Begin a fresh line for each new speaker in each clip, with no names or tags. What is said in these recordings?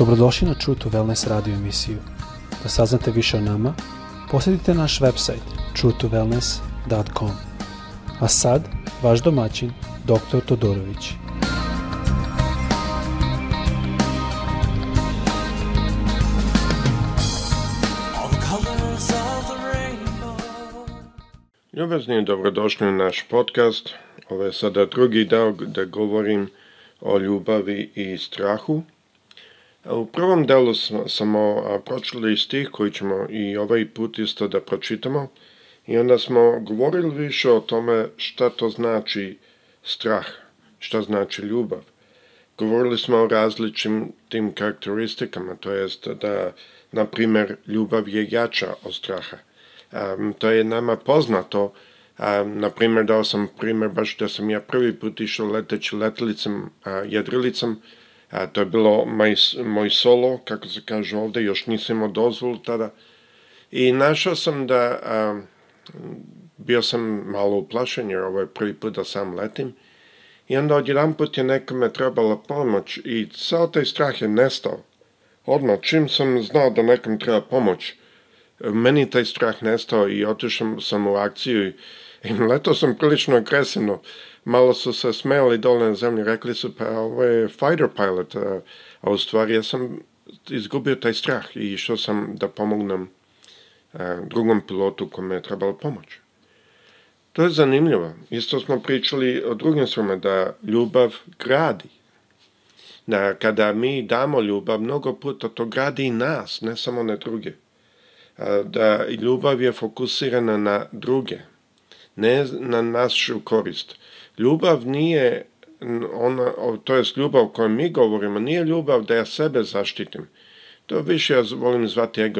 Dobrodošli na True to Wellness radio emisiju. Da saznate više o nama, posjetite naš website truetowellness.com. A sad, vaš domaćin, dr. Todorović.
Ljubazni, dobrodošli u naš podcast. Ovo je sada drugi dao da govorim o ljubavi i strahu. E, u prvom delu smo, smo pročili stih koji ćemo i ovaj put isto da pročitamo i onda smo govorili više o tome šta to znači strah, šta znači ljubav. Govorili smo o različitim tim karakteristikama, to jest da, na primjer, ljubav je jača od straha. E, to je nama poznato, e, na primjer, dao sam primjer baš da sam ja prvi put išao leteći letlicom, jedrilicom, a, to je bilo moj, moj solo, kako se kaže ovdje, još nisam imao dozvolu tada. I našao sam da, bio sam malo uplašen jer ovo je prvi put da sam letim. I onda odjedan put je nekome trebala pomoć i sav taj strah je nestao. Odmah, čim sam znao da nekom treba pomoć, meni taj strah nestao i otišao sam u akciju i i leto sam prilično agresivno. Malo su se smeli dole na zemlji, rekli su pa ovo je fighter pilot, a, a u stvari ja sam izgubio taj strah i išao sam da pomognem drugom pilotu kome je trebalo pomoć. To je zanimljivo. Isto smo pričali o drugim stvarima, da ljubav gradi. Da kada mi damo ljubav, mnogo puta to gradi i nas, ne samo na druge. Da ljubav je fokusirana na druge, ne na našu korist. Ljubav nije ona, to jest ljubav o kojoj mi govorimo, nije ljubav da ja sebe zaštitim. To više ja volim zvati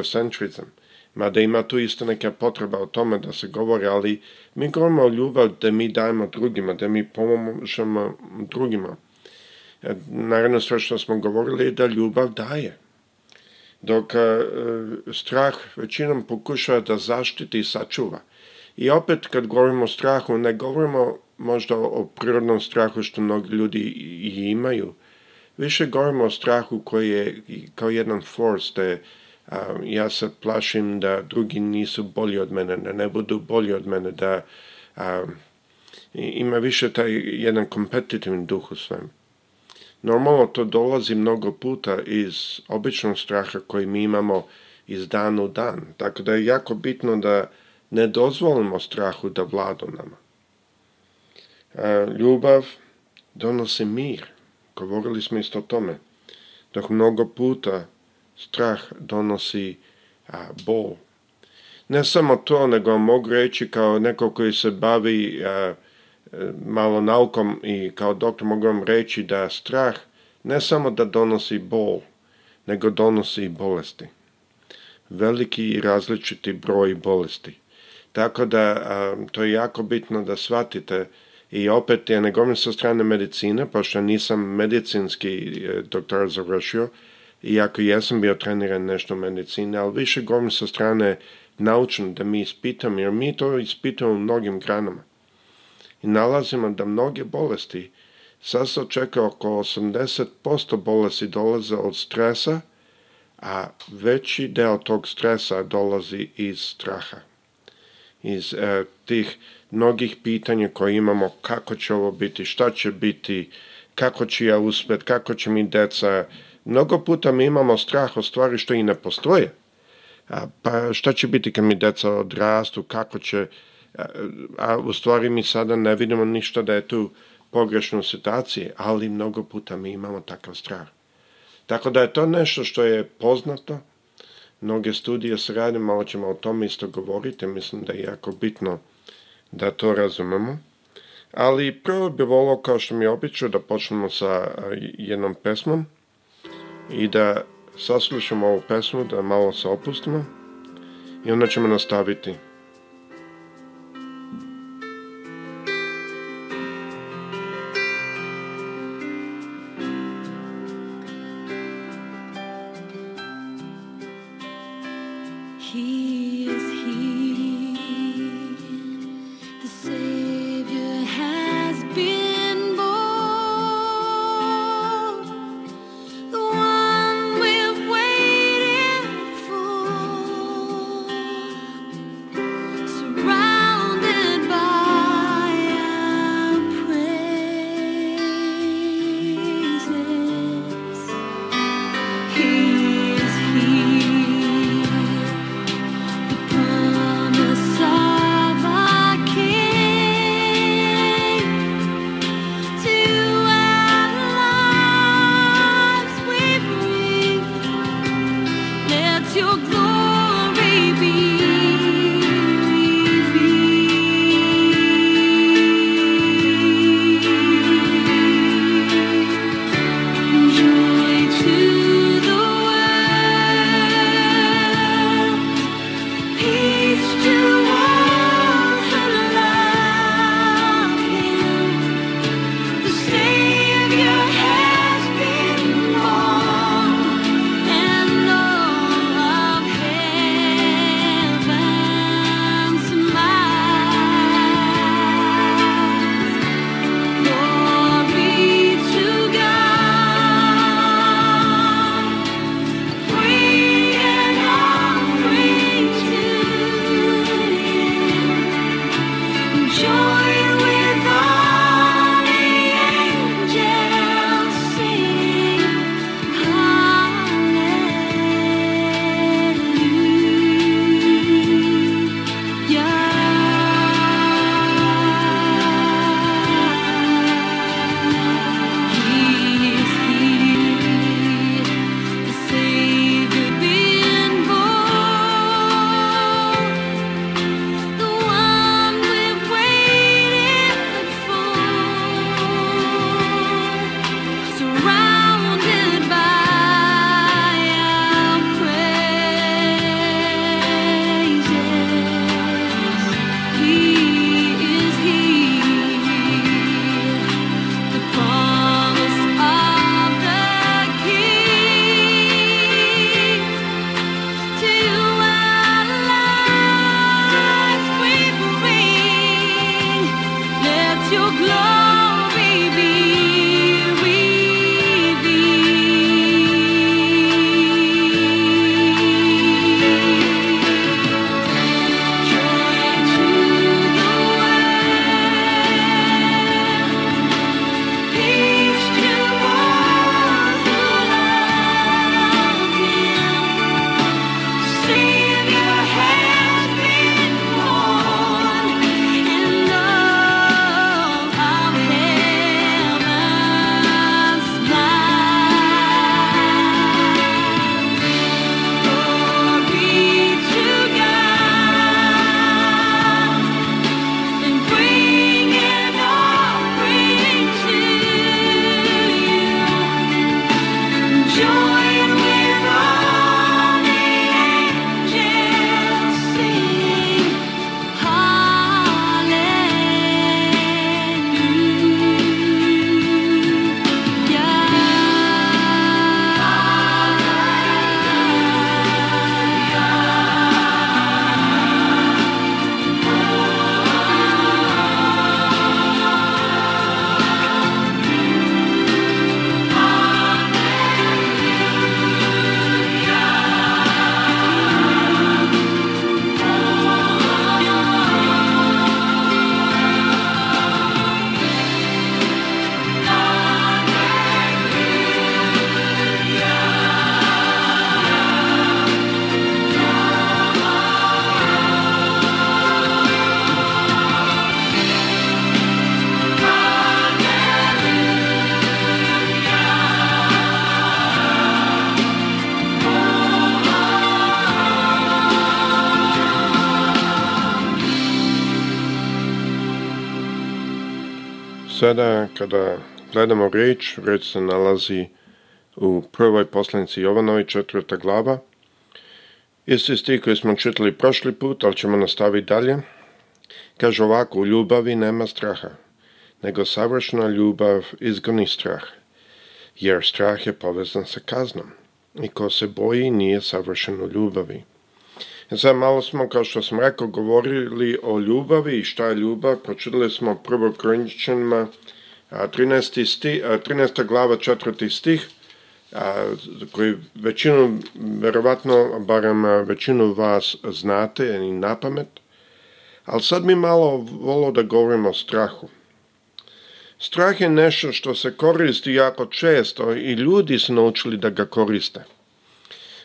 Ma da ima tu isto neka potreba o tome da se govori, ali mi govorimo o ljubav da mi dajemo drugima, da mi pomožemo drugima. E, naravno sve što smo govorili je da ljubav daje. Dok e, strah većinom pokušava da zaštiti i sačuva. I opet kad govorimo o strahu, ne govorimo možda o prirodnom strahu što mnogi ljudi i imaju. Više govorimo o strahu koji je kao jedan force, da ja se plašim da drugi nisu bolji od mene, da ne budu bolji od mene, da ima više taj jedan kompetitivni duh u svem. Normalno to dolazi mnogo puta iz običnog straha koji mi imamo iz dan u dan. Tako da je jako bitno da ne dozvolimo strahu da vladu nama. E, ljubav donosi mir. Govorili smo isto o tome. Dok mnogo puta strah donosi bol. Ne samo to, nego mogu reći kao neko koji se bavi e, malo naukom i kao doktor mogu vam reći da strah ne samo da donosi bol, nego donosi i bolesti. Veliki i različiti broj bolesti. Tako da to je jako bitno da shvatite i opet ja ne govorim sa strane medicine, pošto nisam medicinski e, doktor završio, iako jesam bio treniran nešto u medicini ali više govorim sa strane naučno da mi ispitamo, jer mi to ispitamo u mnogim granama. I nalazimo da mnoge bolesti, sad se očeka oko 80% bolesti dolaze od stresa, a veći deo tog stresa dolazi iz straha iz e, tih mnogih pitanja koje imamo kako će ovo biti, šta će biti, kako će ja uspjet, kako će mi deca. Mnogo puta mi imamo strah o stvari što i ne postoje. pa šta će biti kad mi deca odrastu, kako će, a, e, a u stvari mi sada ne vidimo ništa da je tu pogrešno u situaciji, ali mnogo puta mi imamo takav strah. Tako da je to nešto što je poznato, mnoge studije se rade, malo ćemo o tome isto govoriti, mislim da je jako bitno da to razumemo. Ali prvo bi volao, kao što mi je običao, da počnemo sa jednom pesmom i da saslušamo ovu pesmu, da malo se opustimo i onda ćemo nastaviti. Sada kada gledamo riječ, riječ se nalazi u prvoj poslanici Jovanovi četvrta glava. Isti sti koji smo čitali prošli put, ali ćemo nastaviti dalje. Kaže ovako, u ljubavi nema straha, nego savršena ljubav izgoni strah, jer strah je povezan sa kaznom i ko se boji nije savršen u ljubavi. Sad malo smo, kao što sam rekao, govorili o ljubavi i šta je ljubav. Pročitali smo prvo kroničanima 13. glava 4. stih koji većinu, verovatno, barem većinu vas znate i na pamet, ali sad mi malo volo da govorimo o strahu. Strah je nešto što se koristi jako često i ljudi su naučili da ga koriste.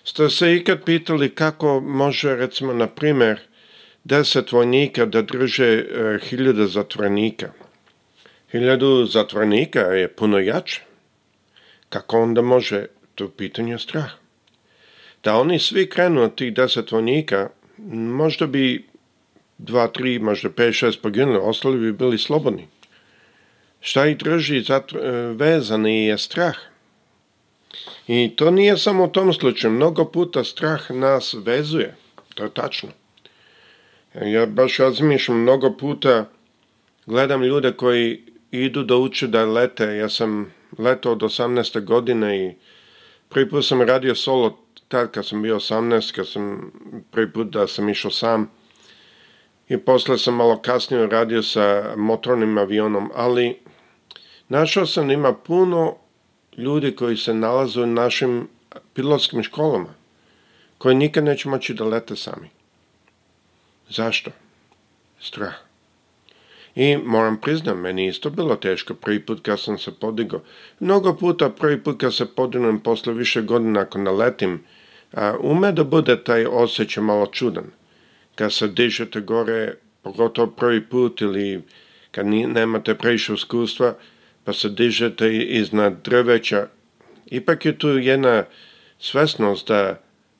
Ste se ikad pitali kako može recimo na primjer deset vojnika da drže hiljada e, hiljade zatvorenika? Hiljadu zatvorenika je puno jače. Kako onda može to pitanje strah? Da oni svi krenu od tih deset vojnika, možda bi dva, tri, možda pet, šest poginuli, ostali bi bili slobodni. Šta ih drži vezan e, vezani je strah. I to nije samo u tom slučaju. Mnogo puta strah nas vezuje. To je tačno. Ja baš razmišljam mnogo puta gledam ljude koji idu da uče da lete. Ja sam letao od 18. godine i prvi put sam radio solo tad kad sam bio 18, kad sam prvi put da sam išao sam. I posle sam malo kasnije radio sa motornim avionom, ali našao sam ima puno ljudi koji se nalaze u našim pilotskim školama, koji nikad neće moći da lete sami. Zašto? Strah. I moram priznam, meni isto bilo teško prvi put kad sam se podigao. Mnogo puta prvi put kad se podignem posle više godina ako naletim, a, ume da bude taj osjećaj malo čudan. Kad se dižete gore, pogotovo prvi put ili kad nemate previše iskustva, pa se dižete iznad drveća. Ipak je tu jedna svesnost da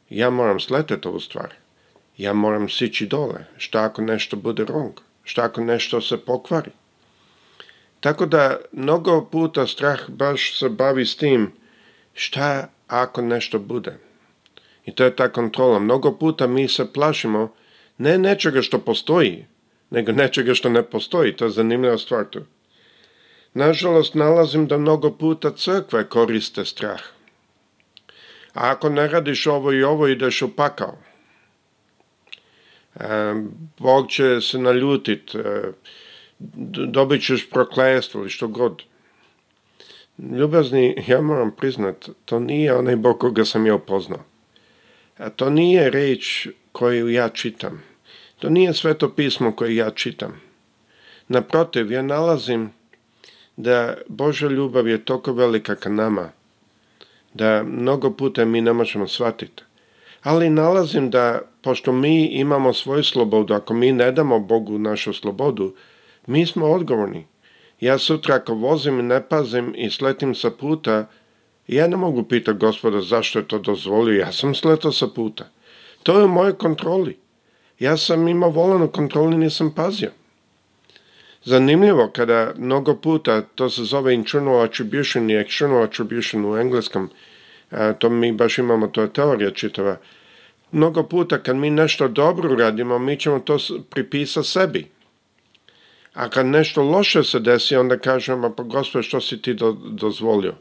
ja moram sleteti ovu stvar. Ja moram sići dole. Šta ako nešto bude wrong? Šta ako nešto se pokvari? Tako da mnogo puta strah baš se bavi s tim šta ako nešto bude. I to je ta kontrola. Mnogo puta mi se plašimo ne nečega što postoji, nego nečega što ne postoji. To je zanimljiva stvar tu. Nažalost, nalazim da mnogo puta crkve koriste strah. A ako ne radiš ovo i ovo, ideš u pakao. E, Bog će se naljutit, e, dobit ćeš proklestvo ili što god. Ljubazni, ja moram priznat, to nije onaj Bog koga sam ja upoznao. A e, to nije reč koju ja čitam. To nije sveto pismo koje ja čitam. Naprotiv, ja nalazim da Božja ljubav je toliko velika ka nama, da mnogo puta mi ne možemo shvatiti. Ali nalazim da, pošto mi imamo svoju slobodu, ako mi ne damo Bogu našu slobodu, mi smo odgovorni. Ja sutra ako vozim i ne pazim i sletim sa puta, ja ne mogu pitati gospoda zašto je to dozvolio, ja sam sletao sa puta. To je u mojoj kontroli. Ja sam imao volan kontrolu i nisam pazio. Zanimljivo kada mnogo puta, to se zove internal attribution i external attribution u engleskom, to mi baš imamo, to je teorija čitava, mnogo puta kad mi nešto dobro radimo, mi ćemo to pripisati sebi. A kad nešto loše se desi, onda kažemo, pa gospod, što si ti dozvolio?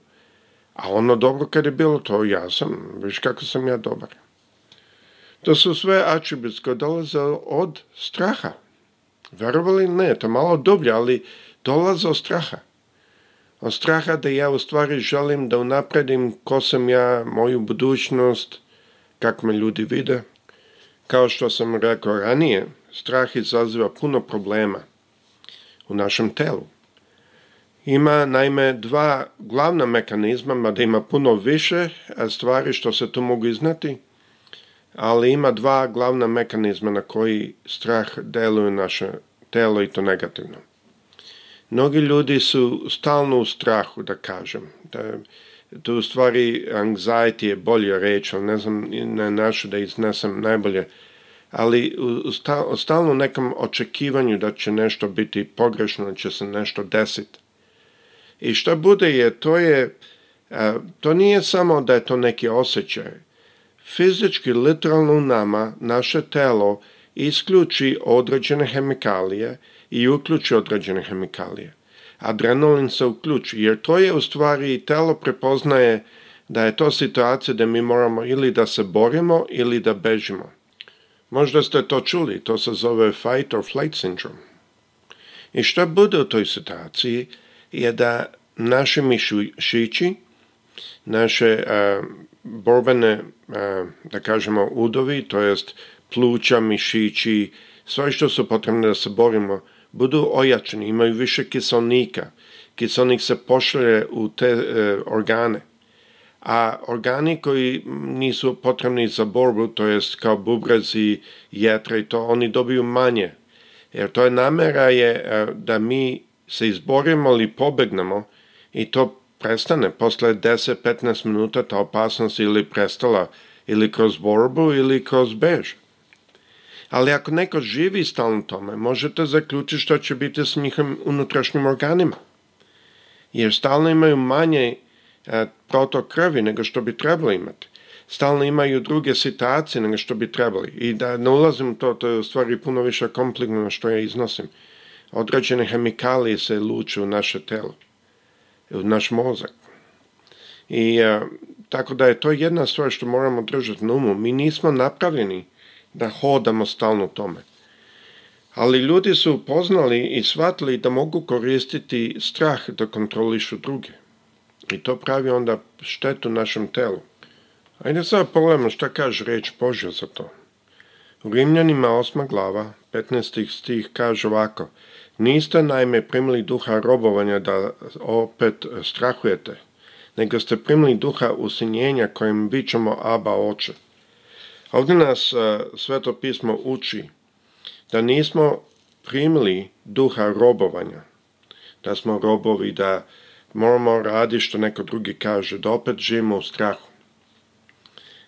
A ono dobro kad je bilo, to ja sam, viš kako sam ja dobar. To su sve attributske, koje dolaze od straha. Verovali ne, to malo dublje, ali dolaze od straha. Od straha da ja u stvari želim da unapredim ko sam ja, moju budućnost, kak me ljudi vide. Kao što sam rekao ranije, strah izaziva puno problema u našem telu. Ima naime dva glavna mekanizma, mada ima puno više stvari što se tu mogu iznati ali ima dva glavna mekanizma na koji strah deluje naše telo i to negativno. Mnogi ljudi su stalno u strahu, da kažem. Da, to u stvari anxiety je bolje reći, ali ne znam na našu da iznesem najbolje. Ali u, u stalno nekom očekivanju da će nešto biti pogrešno, da će se nešto desiti. I što bude je, to je, to nije samo da je to neki osjećaj, Fizički literalno u nama naše telo isključi određene hemikalije i uključi određene hemikalije. Adrenalin se uključi jer to je u stvari i telo prepoznaje da je to situacija da mi moramo ili da se borimo ili da bežimo. Možda ste to čuli, to se zove fight or flight syndrome. I što bude u toj situaciji je da naše mišići, naše eh, borbene, e, da kažemo, udovi, to jest pluća, mišići, sve što su potrebne da se borimo, budu ojačani, imaju više kiselnika. Kiselnik se pošalje u te e, organe. A organi koji nisu potrebni za borbu, to jest kao bubrezi, jetra i to, oni dobiju manje. Jer to je namera je e, da mi se izborimo ili pobegnemo i to prestane posle 10-15 minuta ta opasnost ili prestala ili kroz borbu ili kroz bež. Ali ako neko živi stalno tome, možete zaključiti što će biti s njihovim unutrašnjim organima. Jer stalno imaju manje e, protok krvi nego što bi trebalo imati. Stalno imaju druge situacije nego što bi trebali. I da ne ulazim u to, to je u stvari puno više komplikovano što ja iznosim. Određene hemikalije se luču u naše telo naš mozak. I e, tako da je to jedna stvar što moramo držati na umu. Mi nismo napravljeni da hodamo stalno tome. Ali ljudi su poznali i shvatili da mogu koristiti strah da kontrolišu druge. I to pravi onda štetu našem telu. Ajde sad pogledamo šta kaže reč Božja za to. U Rimljanima osma glava, 15. stih kaže ovako – Niste naime primili duha robovanja da opet strahujete, nego ste primili duha usinjenja kojim bit ćemo aba oče. Ovdje nas e, sveto pismo uči da nismo primili duha robovanja, da smo robovi, da moramo raditi što neko drugi kaže, da opet živimo u strahu.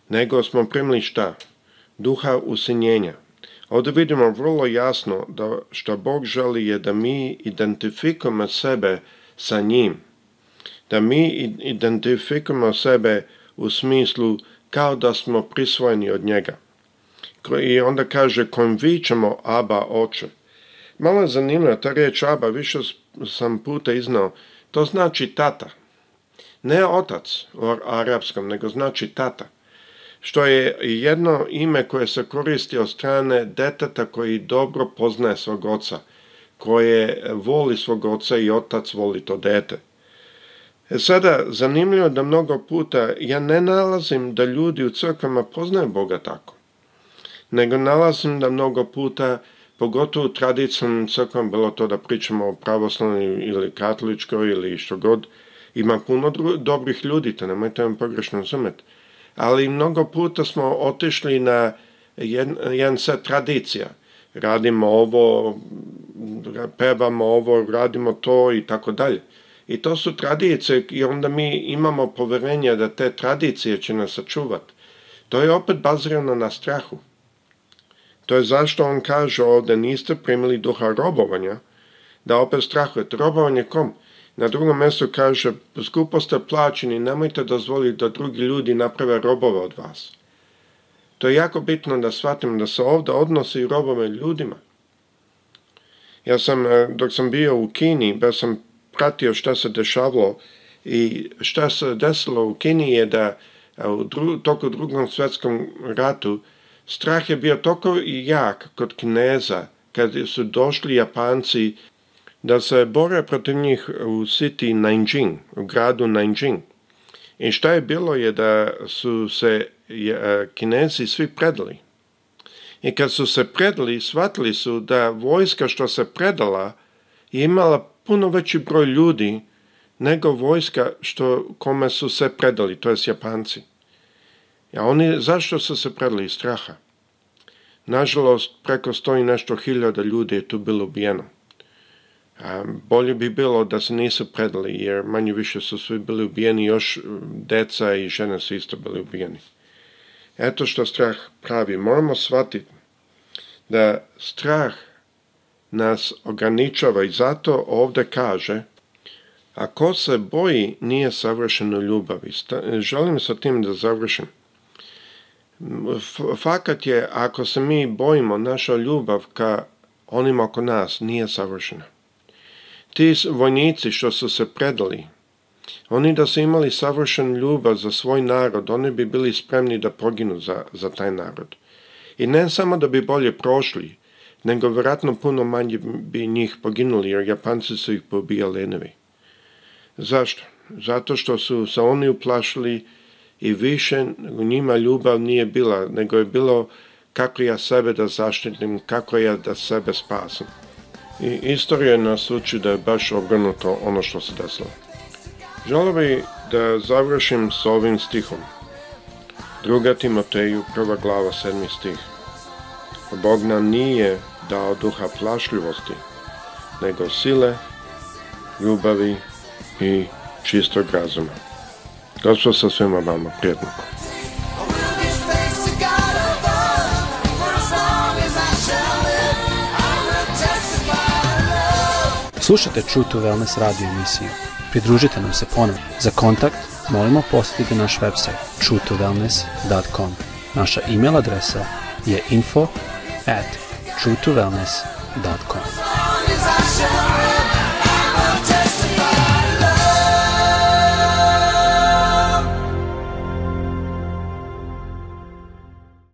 Nego smo primili šta? Duha usinjenja. Ovdje vidimo vrlo jasno da što Bog želi je da mi identifikujemo sebe sa njim. Da mi identifikujemo sebe u smislu kao da smo prisvojeni od njega. I onda kaže kojim vićemo Aba oče. Malo je zanimljivo, ta riječ Aba više sam puta iznao. To znači tata. Ne otac u arapskom, nego znači tata što je jedno ime koje se koristi od strane deteta koji dobro poznaje svog oca, koje voli svog oca i otac voli to dete. E sada, zanimljivo da mnogo puta ja ne nalazim da ljudi u crkvama poznaju Boga tako, nego nalazim da mnogo puta, pogotovo u tradicionalnim crkvama, bilo to da pričamo o pravoslavnoj ili katoličkoj ili što god, ima puno dobrih ljudi, to nemojte vam pogrešno razumjeti ali mnogo puta smo otišli na jedan set tradicija. Radimo ovo, pevamo ovo, radimo to i tako dalje. I to su tradicije i onda mi imamo poverenje da te tradicije će nas sačuvati. To je opet bazirano na strahu. To je zašto on kaže ovdje niste primili duha robovanja, da opet strahujete. Robovanje kom? Na drugom mjestu kaže, skupo ste plaćeni, nemojte dozvoliti da drugi ljudi naprave robove od vas. To je jako bitno da shvatim da se ovdje odnosi robove ljudima. Ja sam, e, dok sam bio u Kini, ja sam pratio šta se dešavalo i šta se desilo u Kini je da e, u toku drugom svjetskom ratu strah je bio toliko jak kod Kineza kad su došli Japanci da se bore protiv njih u city Nanjing, u gradu Nanjing. I šta je bilo je da su se e, Kinezi svi predali. I kad su se predali, shvatili su da vojska što se predala je imala puno veći broj ljudi nego vojska što kome su se predali, to jest Japanci. A oni zašto su se predali? Iz straha. Nažalost, preko sto nešto hiljada ljudi je tu bilo ubijeno. Bolje bi bilo da se nisu predali, jer manje više su svi bili ubijeni, još deca i žene su isto bili ubijeni. Eto što strah pravi. Moramo shvatiti da strah nas ograničava i zato ovdje kaže ako se boji nije savršen u ljubavi. Želim sa tim da završim. Fakat je, ako se mi bojimo, naša ljubav ka onima oko nas nije savršena. Ti vojnici što su se predali, oni da su imali savršen ljubav za svoj narod, oni bi bili spremni da poginu za, za taj narod. I ne samo da bi bolje prošli, nego vjerojatno puno manje bi njih poginuli, jer Japanci su ih pobijali enevi. Zašto? Zato što su se oni uplašili i više u njima ljubav nije bila, nego je bilo kako ja sebe da zaštitim, kako ja da sebe spasim. I istorija nas uči da je baš obrnuto ono što se desilo. Želo bi da završim s ovim stihom. Druga Timoteju, prva glava, sedmi stih. Bog nam nije dao duha plašljivosti, nego sile, ljubavi i čistog razuma. Gospod sa svima vama, prijetno.
Slušate True to Wellness radio emisiju. Pridružite nam se ponovno. Za kontakt molimo posjetite naš website true2wellness.com Naša e-mail adresa je info at